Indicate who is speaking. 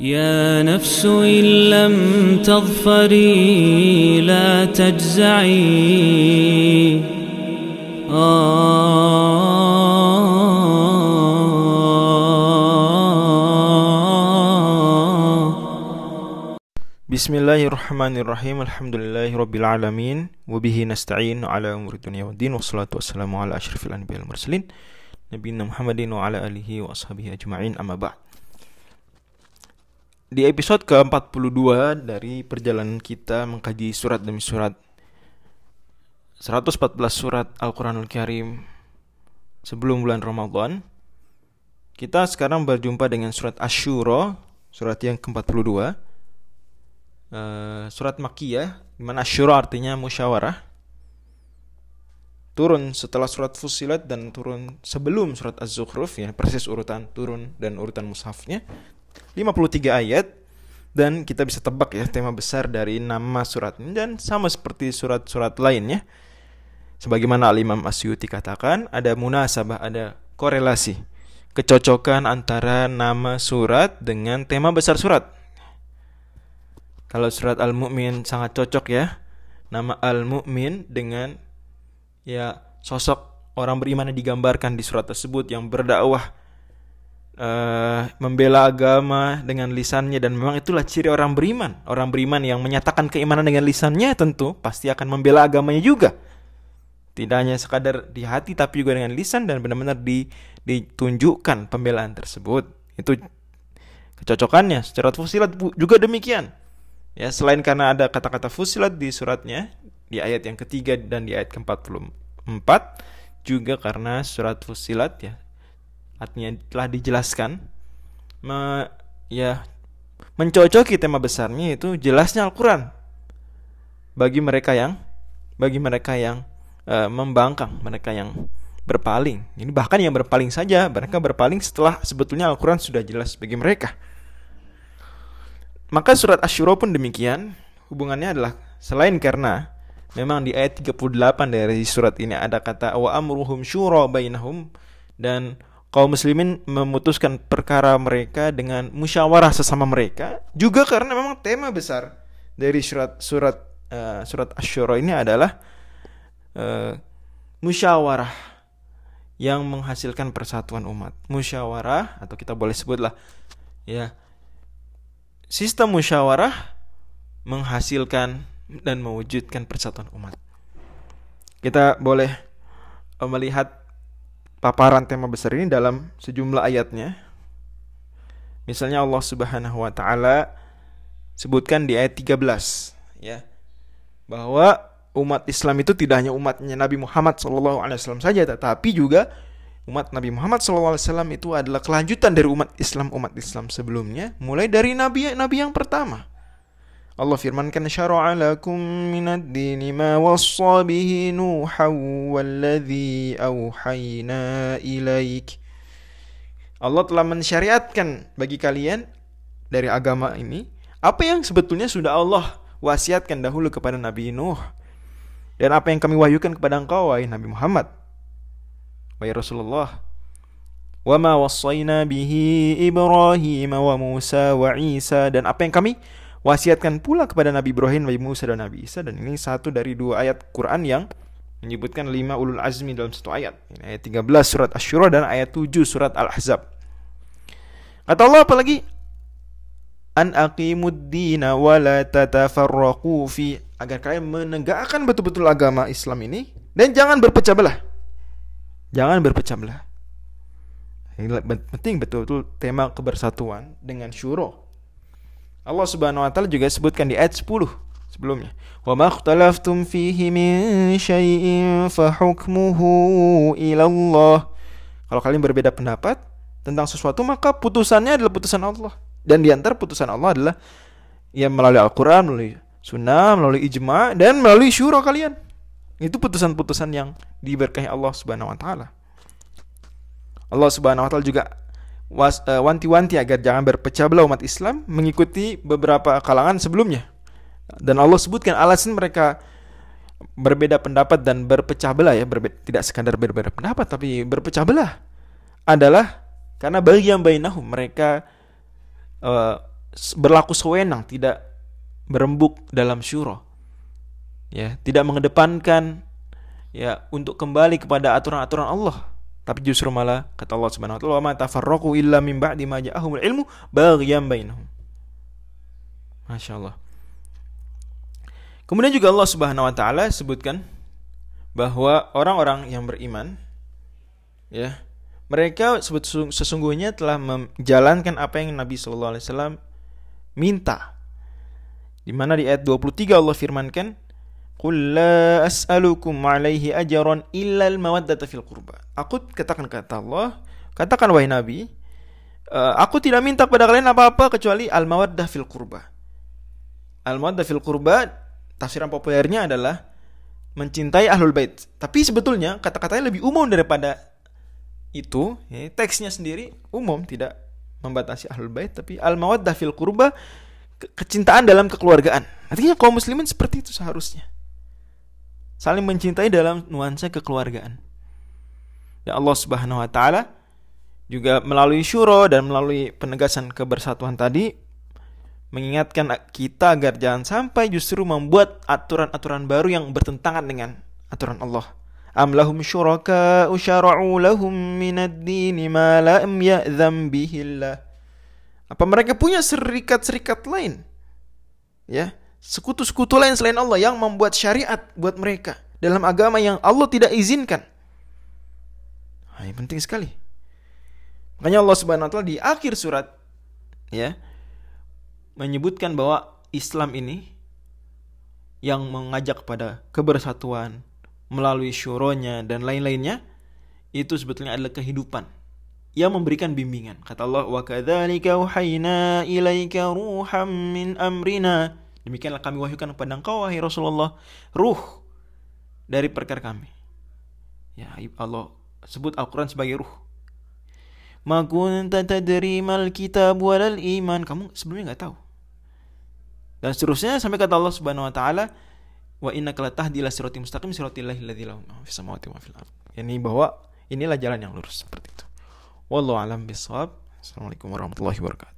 Speaker 1: يا نفس إن لم تظفري لا تجزعي.
Speaker 2: آه. بسم الله الرحمن الرحيم الحمد لله رب العالمين وبه نستعين على أمور الدنيا والدين والصلاة والسلام على أشرف الأنبياء والمرسلين نبينا محمد وعلى آله وأصحابه أجمعين أما بعد Di episode ke-42 dari perjalanan kita mengkaji surat demi surat. 114 surat Al-Quranul Karim sebelum bulan Ramadan. Kita sekarang berjumpa dengan surat Ashura Surat yang ke-42 uh, surat Makiyah di mana Asyura artinya musyawarah. Turun setelah surat Fusilat dan turun sebelum surat Az-Zukhruf ya persis urutan turun dan urutan mushafnya 53 ayat dan kita bisa tebak ya tema besar dari nama surat ini dan sama seperti surat-surat lainnya sebagaimana Al-Imam Asyuti katakan ada munasabah ada korelasi kecocokan antara nama surat dengan tema besar surat kalau surat Al-Mu'min sangat cocok ya. Nama Al-Mu'min dengan ya sosok orang beriman yang digambarkan di surat tersebut yang berdakwah uh, membela agama dengan lisannya dan memang itulah ciri orang beriman. Orang beriman yang menyatakan keimanan dengan lisannya tentu pasti akan membela agamanya juga. Tidak hanya sekadar di hati tapi juga dengan lisan dan benar-benar di, ditunjukkan pembelaan tersebut. Itu kecocokannya secara fusilat juga demikian. Ya, selain karena ada kata-kata fusilat di suratnya di ayat yang ketiga dan di ayat ke-44 juga karena surat fusilat ya artinya telah dijelaskan me, ya mencocoki tema besarnya itu jelasnya Al-Qur'an bagi mereka yang bagi mereka yang uh, membangkang, mereka yang berpaling. Ini bahkan yang berpaling saja, mereka berpaling setelah sebetulnya Al-Qur'an sudah jelas bagi mereka. Maka surat Asyura pun demikian. Hubungannya adalah selain karena memang di ayat 38 dari surat ini ada kata wa amruhum syura bainahum dan kaum muslimin memutuskan perkara mereka dengan musyawarah sesama mereka juga karena memang tema besar dari surat surat uh, surat Asyura ini adalah uh, musyawarah yang menghasilkan persatuan umat. Musyawarah atau kita boleh sebutlah ya Sistem musyawarah menghasilkan dan mewujudkan persatuan umat. Kita boleh eh, melihat paparan tema besar ini dalam sejumlah ayatnya. Misalnya Allah Subhanahu wa taala sebutkan di ayat 13 ya bahwa umat Islam itu tidak hanya umatnya Nabi Muhammad SAW saja tetapi juga umat Nabi Muhammad SAW itu adalah kelanjutan dari umat Islam umat Islam sebelumnya mulai dari nabi nabi yang pertama Allah firmankan syara'a lakum minad dini ma wassa bihi nuha walladhi awhayna ilaik. Allah telah mensyariatkan bagi kalian dari agama ini apa yang sebetulnya sudah Allah wasiatkan dahulu kepada Nabi Nuh dan apa yang kami wahyukan kepada engkau wahai Nabi Muhammad Wahai Rasulullah. Wa ma wassayna bihi Ibrahim wa Musa wa Isa Dan apa yang kami wasiatkan pula kepada Nabi Ibrahim, Nabi Musa dan Nabi Isa Dan ini satu dari dua ayat Quran yang menyebutkan lima ulul azmi dalam satu ayat ini Ayat 13 surat Ash-Shura dan ayat 7 surat Al-Ahzab Kata Allah apalagi An aqimud dina wa la tatafarraqu fi agar kalian menegakkan betul-betul agama Islam ini dan jangan berpecah belah. Jangan berpecah belah. Ini penting betul-betul tema kebersatuan dengan syuro. Allah Subhanahu wa taala juga sebutkan di ayat 10 sebelumnya. Wa ma ikhtalaftum fihi min syai'in fa hukmuhu ila Allah. Kalau kalian berbeda pendapat tentang sesuatu maka putusannya adalah putusan Allah. Dan di antara putusan Allah adalah ya melalui Al-Qur'an, melalui sunnah, melalui ijma dan melalui syuro kalian. Itu putusan-putusan yang diberkahi Allah Subhanahu wa taala. Allah Subhanahu wa taala juga wanti-wanti agar jangan berpecah belah umat Islam mengikuti beberapa kalangan sebelumnya. Dan Allah sebutkan alasan mereka berbeda pendapat dan berpecah belah ya, berbeda, tidak sekadar berbeda pendapat tapi berpecah belah adalah karena bagi yang bainahum mereka uh, berlaku sewenang, tidak berembuk dalam syuro. Ya, tidak mengedepankan ya untuk kembali kepada aturan-aturan Allah tapi justru malah kata Allah Subhanahu wa taala ma illa min ba'di ma ja'ahumul ilmu baghyan bainahum Masya Allah Kemudian juga Allah Subhanahu wa taala sebutkan bahwa orang-orang yang beriman ya mereka sesungguhnya telah menjalankan apa yang Nabi sallallahu alaihi wasallam minta. Di mana di ayat 23 Allah firmankan, "Qul la as'alukum 'alaihi ajran illa al-mawaddata fil qurba." Aku katakan kata Allah, katakan wahai Nabi, uh, aku tidak minta kepada kalian apa-apa kecuali al-mawaddah fil qurba. Al-mawaddah fil qurba tafsiran populernya adalah mencintai ahlul bait. Tapi sebetulnya kata-katanya lebih umum daripada itu. Ya, teksnya sendiri umum, tidak membatasi ahlul bait, tapi al mawaddah fil kurba ke kecintaan dalam kekeluargaan. Artinya kaum muslimin seperti itu seharusnya. Saling mencintai dalam nuansa kekeluargaan. Dan Allah Subhanahu wa taala juga melalui syuro dan melalui penegasan kebersatuan tadi mengingatkan kita agar jangan sampai justru membuat aturan-aturan baru yang bertentangan dengan aturan Allah. Am lahum syuraka usyara'u lahum minad dini ma lam ya'zam. Apa mereka punya serikat-serikat lain? Ya, sekutu-sekutu lain selain Allah yang membuat syariat buat mereka dalam agama yang Allah tidak izinkan. Nah, ini penting sekali. Makanya Allah Subhanahu wa taala di akhir surat ya, menyebutkan bahwa Islam ini yang mengajak pada kebersatuan melalui syuronya dan lain-lainnya itu sebetulnya adalah kehidupan yang memberikan bimbingan. Kata Allah, "Wa kadzalika uhayna ilaika ruham min amrina." Demikianlah kami wahyukan kepada engkau wahai Rasulullah ruh dari perkara kami. Ya, Allah sebut Al-Qur'an sebagai ruh. Ma kunta tadri mal kitab walal iman. Kamu sebelumnya nggak tahu dan seterusnya sampai kata Allah Subhanahu wa taala wa innaka latahdi ila mustaqim siratal ladzii lahu ma fis samawati wa fil ardh. Yani bahwa inilah jalan yang lurus seperti itu. Wallahu alam bisawab. Assalamualaikum warahmatullahi wabarakatuh.